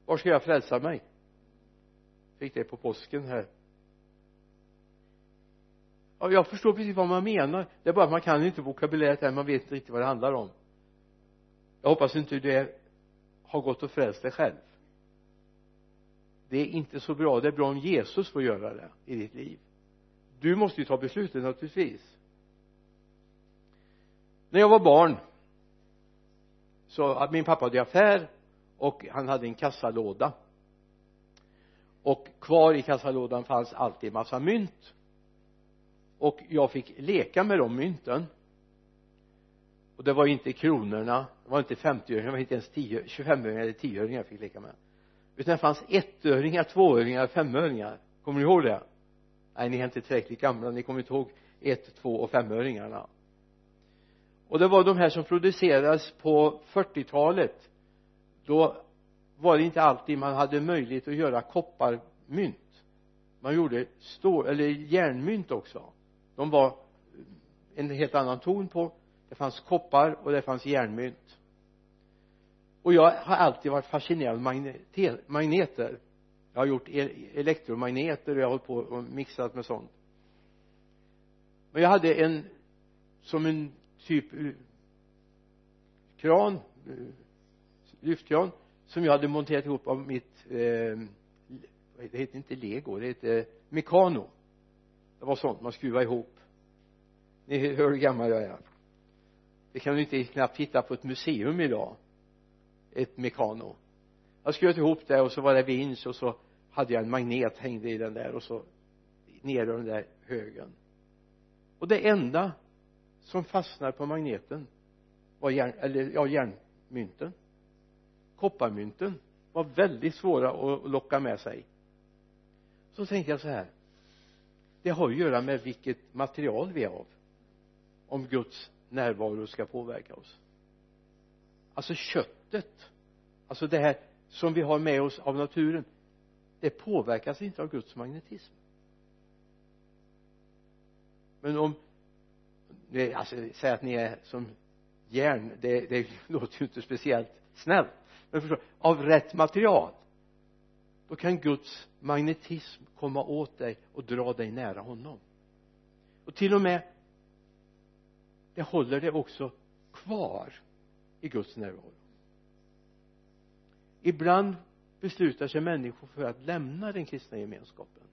var ska jag frälsa mig? Fick det på påsken här. Ja, jag förstår precis vad man menar. Det är bara att man kan inte vokabuläret här man vet inte riktigt vad det handlar om jag hoppas inte du har gått och frälst dig själv. Det är inte så bra. Det är bra om Jesus får göra det i ditt liv. Du måste ju ta beslutet naturligtvis. När jag var barn så att min pappa hade affär och han hade en kassalåda. Och kvar i kassalådan fanns alltid massa mynt. Och jag fick leka med de mynten. Och det var inte kronorna var inte 50-öringar det var inte ens 10 25-öringar eller 10-öringar jag fick leka med. Utan det fanns ettöringar, tvåöringar, femöringar. Kommer ni ihåg det? Nej ni är inte tillräckligt gamla. Ni kommer inte ihåg ett, två och femöringarna. Och det var de här som producerades på 40-talet då var det inte alltid man hade möjlighet att göra kopparmynt. Man gjorde stål eller järnmynt också. De var en helt annan ton på. Det fanns koppar och det fanns järnmynt och jag har alltid varit fascinerad av magneter, magneter. Jag har gjort elektromagneter och jag har hållit på och mixat med sånt. Men jag hade en som en typ eh, kran eh, lyftkran som jag hade monterat ihop av mitt eh, det heter inte lego det heter mekano. Det var sånt man skruvade ihop. Ni hör hur gammal jag är. Det kan du inte knappt hitta på ett museum idag ett mekano jag sköt ihop det och så var det vinsch och så hade jag en magnet hängde i den där och så ner i den där högen. Och det enda som fastnade på magneten var järn, eller ja järnmynten kopparmynten var väldigt svåra att locka med sig. Så tänkte jag så här det har att göra med vilket material vi är av om Guds närvaro ska påverka oss. Alltså kött köttet alltså det här som vi har med oss av naturen det påverkas inte av Guds magnetism. Men om alltså säg att ni är som järn det, det låter ju inte speciellt snällt. Men förstå av rätt material då kan Guds magnetism komma åt dig och dra dig nära honom. Och till och med det håller det också kvar i Guds närvaro ibland beslutar sig människor för att lämna den kristna gemenskapen.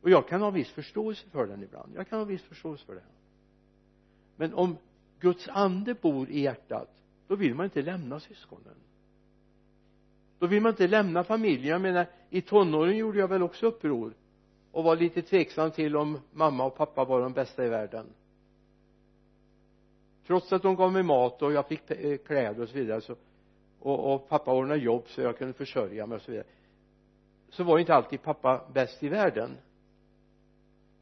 Och jag kan ha viss förståelse för den ibland. Jag kan ha viss förståelse för det. Men om Guds ande bor i hjärtat då vill man inte lämna syskonen. Då vill man inte lämna familjen. Jag menar i tonåren gjorde jag väl också uppror och var lite tveksam till om mamma och pappa var de bästa i världen. Trots att de gav mig mat och jag fick eh, kläder och så vidare så och, och pappa ordnade jobb så jag kunde försörja mig och så vidare. Så var inte alltid pappa bäst i världen.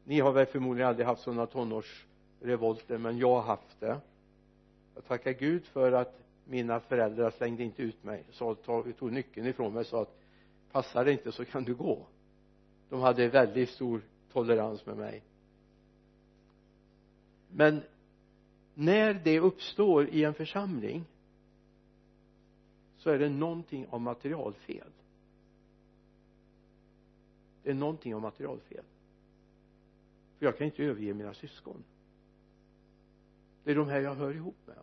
Ni har väl förmodligen aldrig haft sådana tonårsrevolter men jag har haft det. Jag tackar Gud för att mina föräldrar slängde inte ut mig. Så tog, tog nyckeln ifrån mig och sa att passar det inte så kan du gå. De hade väldigt stor tolerans med mig. Men när det uppstår i en församling så är det någonting av materialfel. Det är någonting av materialfel. För jag kan inte överge mina syskon. Det är de här jag hör ihop med.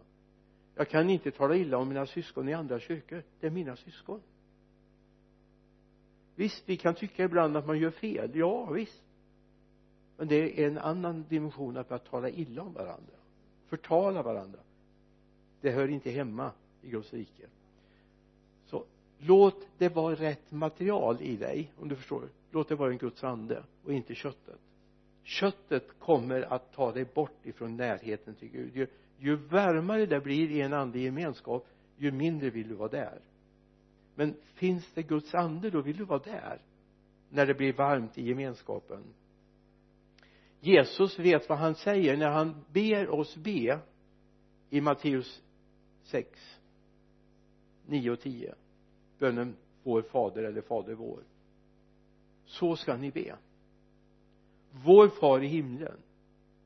Jag kan inte tala illa om mina syskon i andra kyrkor. Det är mina syskon. Visst vi kan tycka ibland att man gör fel. Ja visst. Men det är en annan dimension att börja tala illa om varandra. Förtala varandra. Det hör inte hemma i Guds rike låt det vara rätt material i dig om du förstår. Låt det vara en Guds ande och inte köttet. Köttet kommer att ta dig bort ifrån närheten till Gud. Ju, ju varmare det blir i en andlig gemenskap ju mindre vill du vara där. Men finns det Guds ande då vill du vara där när det blir varmt i gemenskapen. Jesus vet vad han säger när han ber oss be i Matteus 6 9 och 10 bönen vår fader eller fader vår. Så ska ni be. Vår far i himlen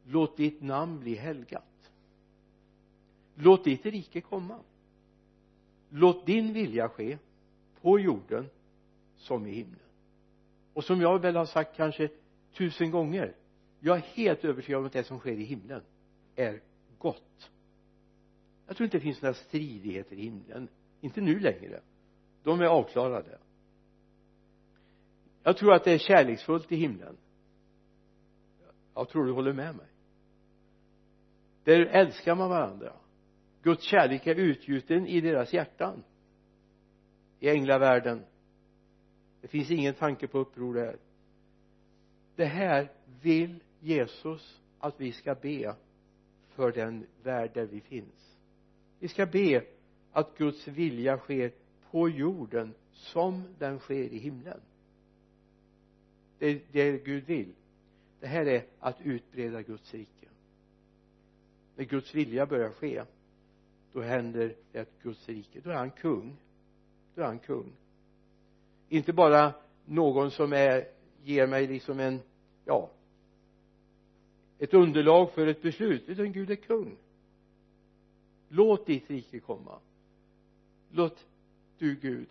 låt ditt namn bli helgat. Låt ditt rike komma. Låt din vilja ske på jorden som i himlen. Och som jag väl har sagt kanske tusen gånger jag är helt övertygad om att det som sker i himlen är gott. Jag tror inte det finns några stridigheter i himlen. Inte nu längre de är avklarade. Jag tror att det är kärleksfullt i himlen. Jag tror du håller med mig? Där älskar man varandra. Guds kärlek är utgjuten i deras hjärtan. I änglavärlden. Det finns ingen tanke på uppror där. Det här vill Jesus att vi ska be för den värld där vi finns. Vi ska be att Guds vilja sker på jorden som den sker i himlen. Det är det Gud vill. Det här är att utbreda Guds rike. När Guds vilja börjar ske då händer det att Guds rike då är han kung. Då är han kung. Inte bara någon som är ger mig liksom en ja ett underlag för ett beslut utan Gud är kung. Låt ditt rike komma. Låt du Gud.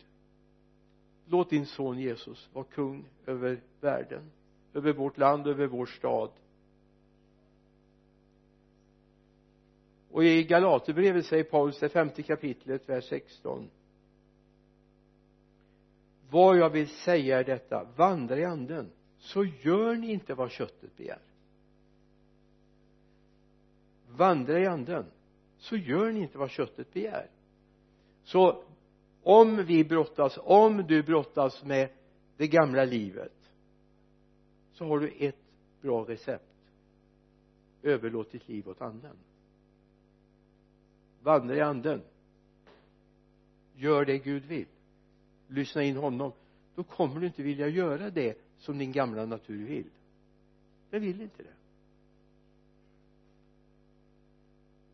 Låt din son Jesus vara kung över världen över vårt land, över vår stad. Och i Galaterbrevet säger Paulus det femte kapitlet vers 16 vad jag vill säga är detta vandra i anden så gör ni inte vad köttet begär. Vandra i anden så gör ni inte vad köttet begär. Så om vi brottas om du brottas med det gamla livet så har du ett bra recept. Överlåt ditt liv åt anden. Vandra i anden. Gör det Gud vill. Lyssna in honom. Då kommer du inte vilja göra det som din gamla natur vill. Den vill inte det.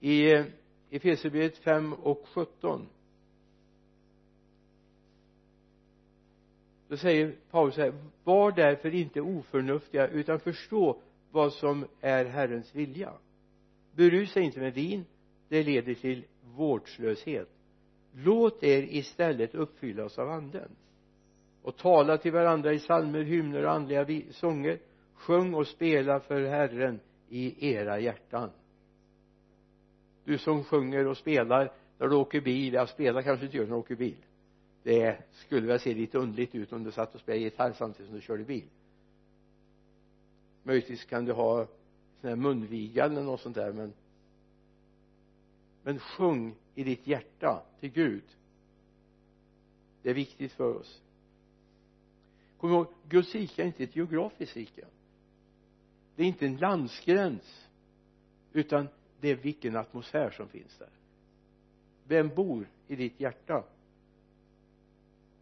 I Efesierbrevet 5 och 17 då säger Paulus här var därför inte oförnuftiga utan förstå vad som är Herrens vilja. Berusa inte med vin det leder till vårdslöshet. Låt er istället uppfyllas av anden. Och tala till varandra i psalmer, hymner och andliga sånger. Sjung och spela för Herren i era hjärtan. Du som sjunger och spelar när du åker bil, ja spelar kanske inte gör när du åker bil det skulle väl se lite underligt ut om du satt och spelade gitarr samtidigt som du körde bil. Möjligtvis kan du ha sån här munviga eller något sånt där men men sjung i ditt hjärta till Gud. Det är viktigt för oss. Kom ihåg Guds rike är inte ett geografiskt rike. Det är inte en landsgräns utan det är vilken atmosfär som finns där. Vem bor i ditt hjärta?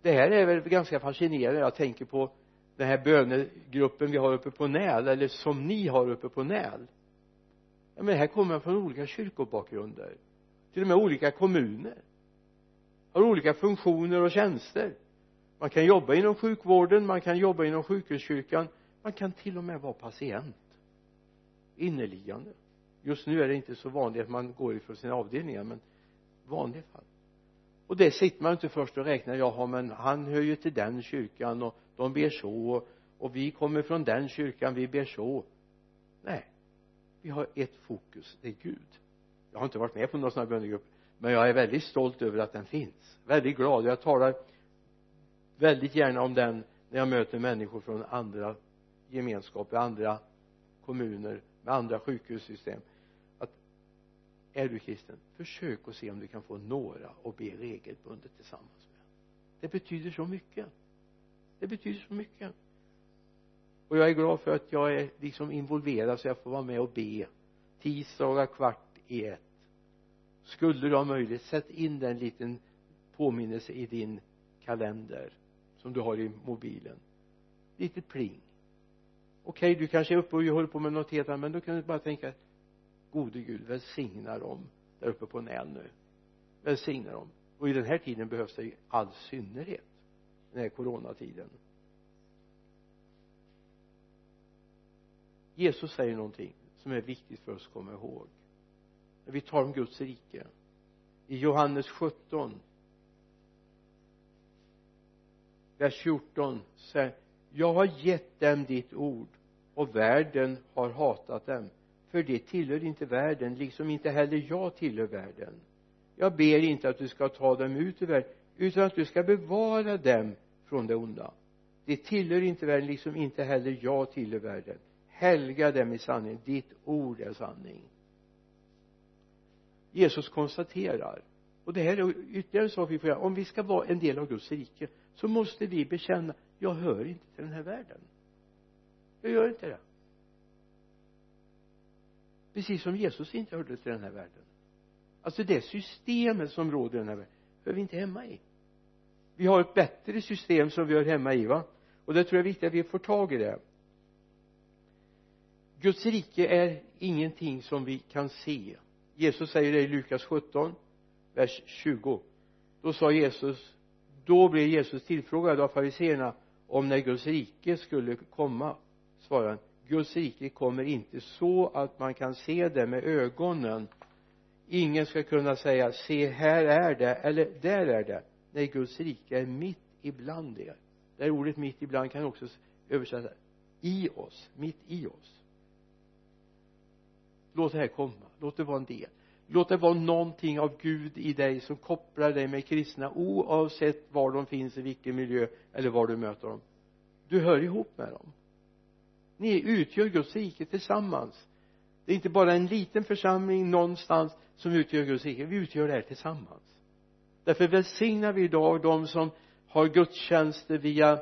Det här är väl ganska fascinerande. Jag tänker på den här bönegruppen vi har uppe på Näl eller som ni har uppe på Näl. Ja men här kommer man från olika kyrkobakgrunder. Till och med olika kommuner. Har olika funktioner och tjänster. Man kan jobba inom sjukvården man kan jobba inom sjukhuskyrkan. Man kan till och med vara patient. Inneliggande. Just nu är det inte så vanligt att man går ifrån sina avdelningar men vanliga fall och det sitter man inte först och räknar. Jaha men han hör ju till den kyrkan och de ber så. Och vi kommer från den kyrkan vi ber så. Nej vi har ett fokus. Det är Gud. Jag har inte varit med på någon sån här bönegrupp men jag är väldigt stolt över att den finns. Väldigt glad. Jag talar väldigt gärna om den när jag möter människor från andra gemenskaper andra kommuner med andra sjukhussystem är du kristen försök att se om du kan få några att be regelbundet tillsammans med. Det betyder så mycket. Det betyder så mycket. Och jag är glad för att jag är liksom involverad så jag får vara med och be tisdagar kvart i ett. Skulle du ha möjlighet sätt in den liten påminnelse i din kalender som du har i mobilen. Lite pling. Okej okay, du kanske är uppe och håller på med något helt annat men då kan du bara tänka gode gud välsigna dem där uppe på Näl nu. Välsigna dem. Och i den här tiden behövs det i all synnerhet den här coronatiden. Jesus säger någonting som är viktigt för oss att komma ihåg. När vi talar om Guds rike. I Johannes 17 vers 14 säger jag har gett dem ditt ord och världen har hatat dem för det tillhör inte världen liksom inte heller jag tillhör världen. Jag ber inte att du ska ta dem ut ur världen utan att du ska bevara dem från det onda. Det tillhör inte världen liksom inte heller jag tillhör världen. Helga dem i sanning. Ditt ord är sanning. Jesus konstaterar och det här är ytterligare en sak vi får göra. Om vi ska vara en del av Guds rike så måste vi bekänna jag hör inte till den här världen. Jag gör inte det precis som Jesus inte hörde till den här världen. Alltså det systemet som råder i den här världen hör vi inte hemma i. Vi har ett bättre system som vi hör hemma i va? Och det tror jag är viktigt att vi får tag i det. Guds rike är ingenting som vi kan se. Jesus säger det i Lukas 17 vers 20 då sa Jesus då blev Jesus tillfrågad av fariseerna om när Guds rike skulle komma svarade han. Guds rike kommer inte så att man kan se det med ögonen. Ingen ska kunna säga se här är det eller där är det. Nej Guds rike är mitt ibland er. Det här ordet mitt ibland kan också översättas i oss mitt i oss. Låt det här komma. Låt det vara en del. Låt det vara någonting av Gud i dig som kopplar dig med kristna oavsett var de finns i vilken miljö eller var du möter dem. Du hör ihop med dem ni utgör Guds rike tillsammans. Det är inte bara en liten församling någonstans som utgör Guds rike. Vi utgör det här tillsammans. Därför välsignar vi idag de som har gudstjänster via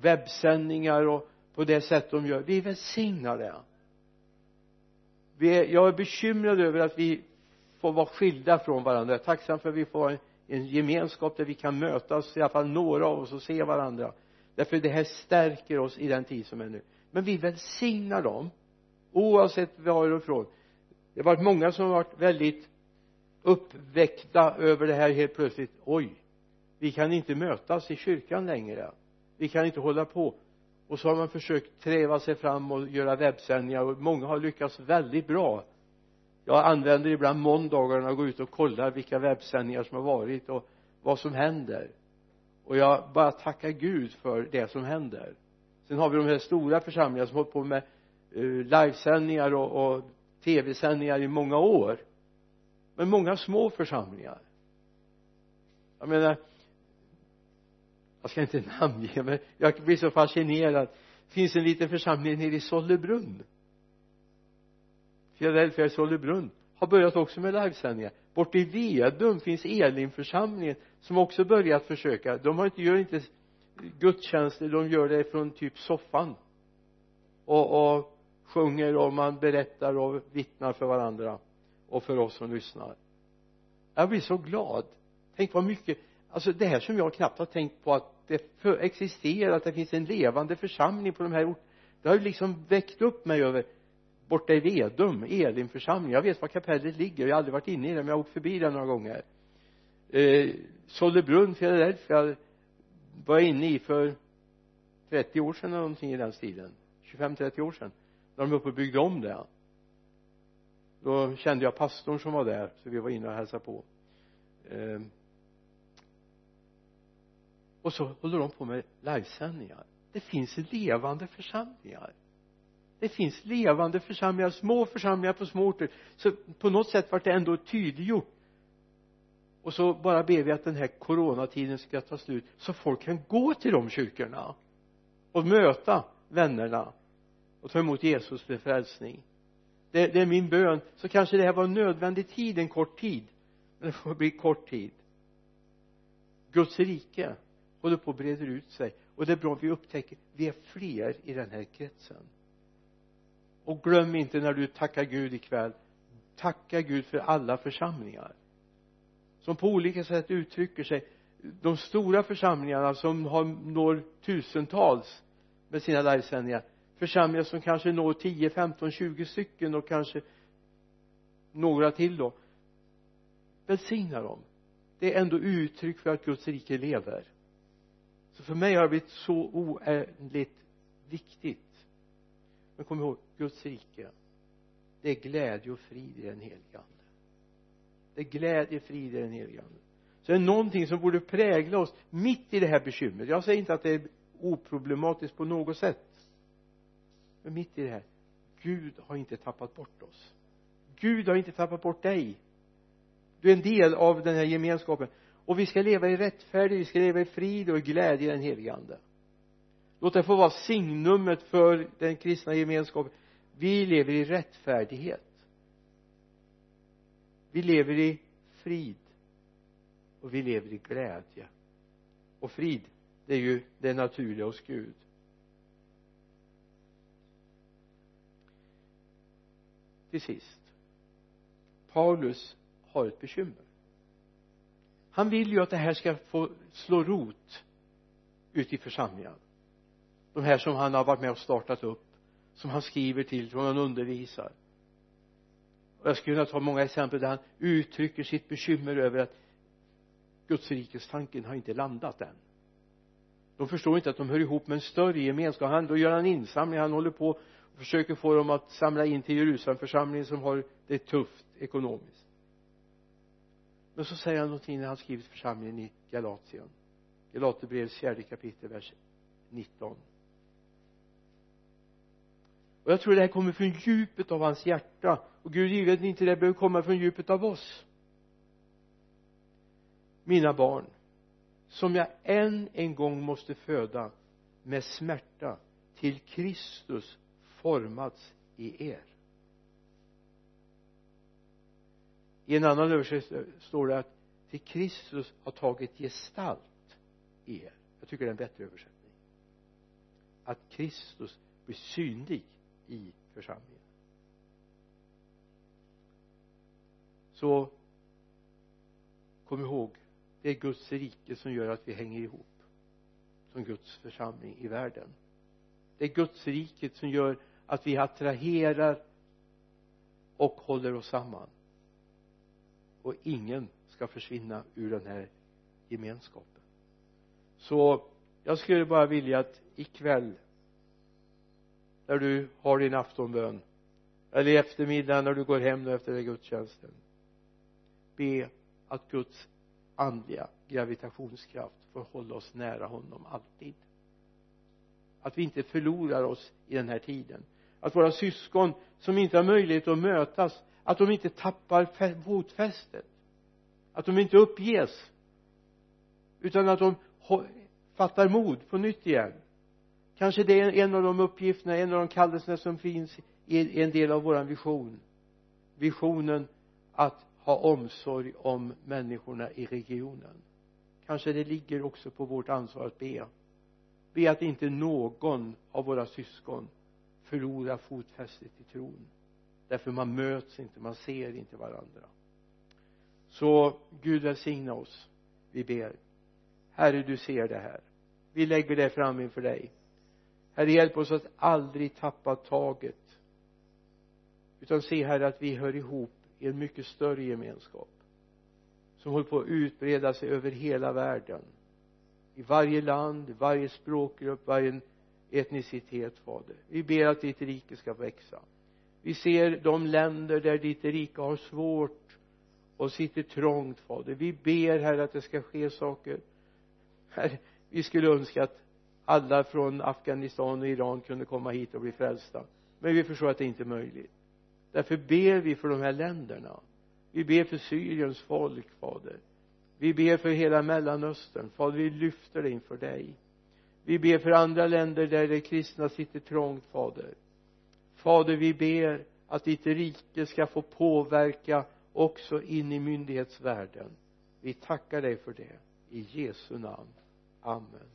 webbsändningar och på det sätt de gör. Vi välsignar det. Vi är, jag är bekymrad över att vi får vara skilda från varandra. Jag är tacksam för att vi får en, en gemenskap där vi kan mötas i alla fall några av oss och se varandra. Därför det här stärker oss i den tid som är nu men vi välsignar dem oavsett varifrån det har varit många som har varit väldigt uppväckta över det här helt plötsligt. Oj vi kan inte mötas i kyrkan längre. Vi kan inte hålla på. Och så har man försökt träva sig fram och göra webbsändningar och många har lyckats väldigt bra. Jag använder ibland måndagarna och går ut och kollar vilka webbsändningar som har varit och vad som händer. Och jag bara tackar Gud för det som händer sen har vi de här stora församlingarna som har hållit på med uh, livesändningar och, och tv-sändningar i många år. Men många små församlingar. Jag menar jag ska inte namnge men jag blir så fascinerad. Det finns en liten församling nere i Sollebrunn? Philadelphia i Sollebrunn har börjat också med livesändningar. Borta i Vedum finns Elimförsamlingen som också börjat försöka. De har inte, gör inte gudstjänster de gör det från typ soffan. Och, och sjunger och man berättar och vittnar för varandra och för oss som lyssnar. Jag blir så glad. Tänk vad mycket alltså det här som jag knappt har tänkt på att det existerar att det finns en levande församling på de här orterna det har ju liksom väckt upp mig över borta i Vedum, Elimförsamling jag vet var kapellet ligger jag har aldrig varit inne i det men jag har åkt förbi det några gånger. Eh, Sollebrunn, Philadelphia var jag inne i för 30 år sedan eller någonting i den stilen. 25-30 år sedan. När de uppe och byggde om det. Då kände jag pastorn som var där så vi var inne och hälsade på. Ehm. Och så håller de på med livesändningar. Det finns levande församlingar. Det finns levande församlingar, små församlingar på små orter. Så på något sätt vart det ändå tydliggjort och så bara ber vi att den här coronatiden ska ta slut så folk kan gå till de kyrkorna och möta vännerna och ta emot Jesus för frälsning. Det, det är min bön. Så kanske det här var en nödvändig tid en kort tid. Men det får bli kort tid. Guds rike håller på att breda ut sig. Och det är bra att vi upptäcker vi är fler i den här kretsen. Och glöm inte när du tackar Gud ikväll. Tacka Gud för alla församlingar som på olika sätt uttrycker sig de stora församlingarna som har, når tusentals med sina livesändningar. Församlingar som kanske når 10, 15, 20 stycken och kanske några till då. Välsigna dem. Det är ändå uttryck för att Guds rike lever. Så för mig har det blivit så oändligt viktigt. Men kom ihåg Guds rike det är glädje och frid i den heliga. ande det är glädje, frid i den helige ande. Så det är någonting som borde prägla oss mitt i det här bekymret. Jag säger inte att det är oproblematiskt på något sätt. Men mitt i det här Gud har inte tappat bort oss. Gud har inte tappat bort dig. Du är en del av den här gemenskapen. Och vi ska leva i rättfärdighet, vi ska leva i frid och i glädje i den helige ande. Låt det få vara signumet för den kristna gemenskapen. Vi lever i rättfärdighet vi lever i frid. Och vi lever i glädje. Och frid det är ju det naturliga hos Gud. Till sist. Paulus har ett bekymmer. Han vill ju att det här ska få slå rot ute i församlingen. De här som han har varit med och startat upp som han skriver till, som han undervisar och jag skulle kunna ta många exempel där han uttrycker sitt bekymmer över att Guds rikes tanken har inte landat än. De förstår inte att de hör ihop med en större gemenskap. Han, då gör han insamling. Han håller på och försöker få dem att samla in till Jerusalemförsamlingen som har det tufft ekonomiskt. Men så säger han någonting när han skriver församlingen i Galatien. Galaterbrevets fjärde kapitel vers 19 och jag tror det här kommer från djupet av hans hjärta och Gud givet inte det behöver komma från djupet av oss. Mina barn som jag än en gång måste föda med smärta till Kristus formats i er. I en annan översättning står det att till Kristus har tagit gestalt i er. Jag tycker det är en bättre översättning. Att Kristus blir synlig i församlingen. Så kom ihåg det är Guds rike som gör att vi hänger ihop som Guds församling i världen. Det är Guds riket som gör att vi attraherar och håller oss samman. Och ingen ska försvinna ur den här gemenskapen. Så jag skulle bara vilja att ikväll när du har din aftonbön eller i eftermiddag när du går hem nu efter gudstjänsten be att Guds andliga gravitationskraft får hålla oss nära honom alltid. Att vi inte förlorar oss i den här tiden. Att våra syskon som inte har möjlighet att mötas att de inte tappar fotfästet. Att de inte uppges. Utan att de fattar mod på nytt igen. Kanske det är en av de uppgifterna, en av de kallelserna som finns i en del av våran vision. Visionen att ha omsorg om människorna i regionen. Kanske det ligger också på vårt ansvar att be. Be att inte någon av våra syskon förlorar fotfästet i tron. Därför man möts inte, man ser inte varandra. Så Gud välsigna oss vi ber. Herre du ser det här. Vi lägger det fram inför dig. Herre hjälp oss att aldrig tappa taget. Utan se Herre att vi hör ihop i en mycket större gemenskap som håller på att utbreda sig över hela världen. I varje land, i varje språkgrupp, varje etnicitet fader. Vi ber att ditt rike ska växa. Vi ser de länder där ditt rike har svårt och sitter trångt fader. Vi ber herre att det ska ske saker. Herre vi skulle önska att alla från Afghanistan och Iran kunde komma hit och bli frälsta. Men vi förstår att det inte är möjligt därför ber vi för de här länderna. Vi ber för Syriens folk fader. Vi ber för hela mellanöstern. Fader vi lyfter det inför dig. Vi ber för andra länder där de kristna sitter trångt fader. Fader vi ber att ditt rike ska få påverka också in i myndighetsvärlden. Vi tackar dig för det. I Jesu namn. Amen.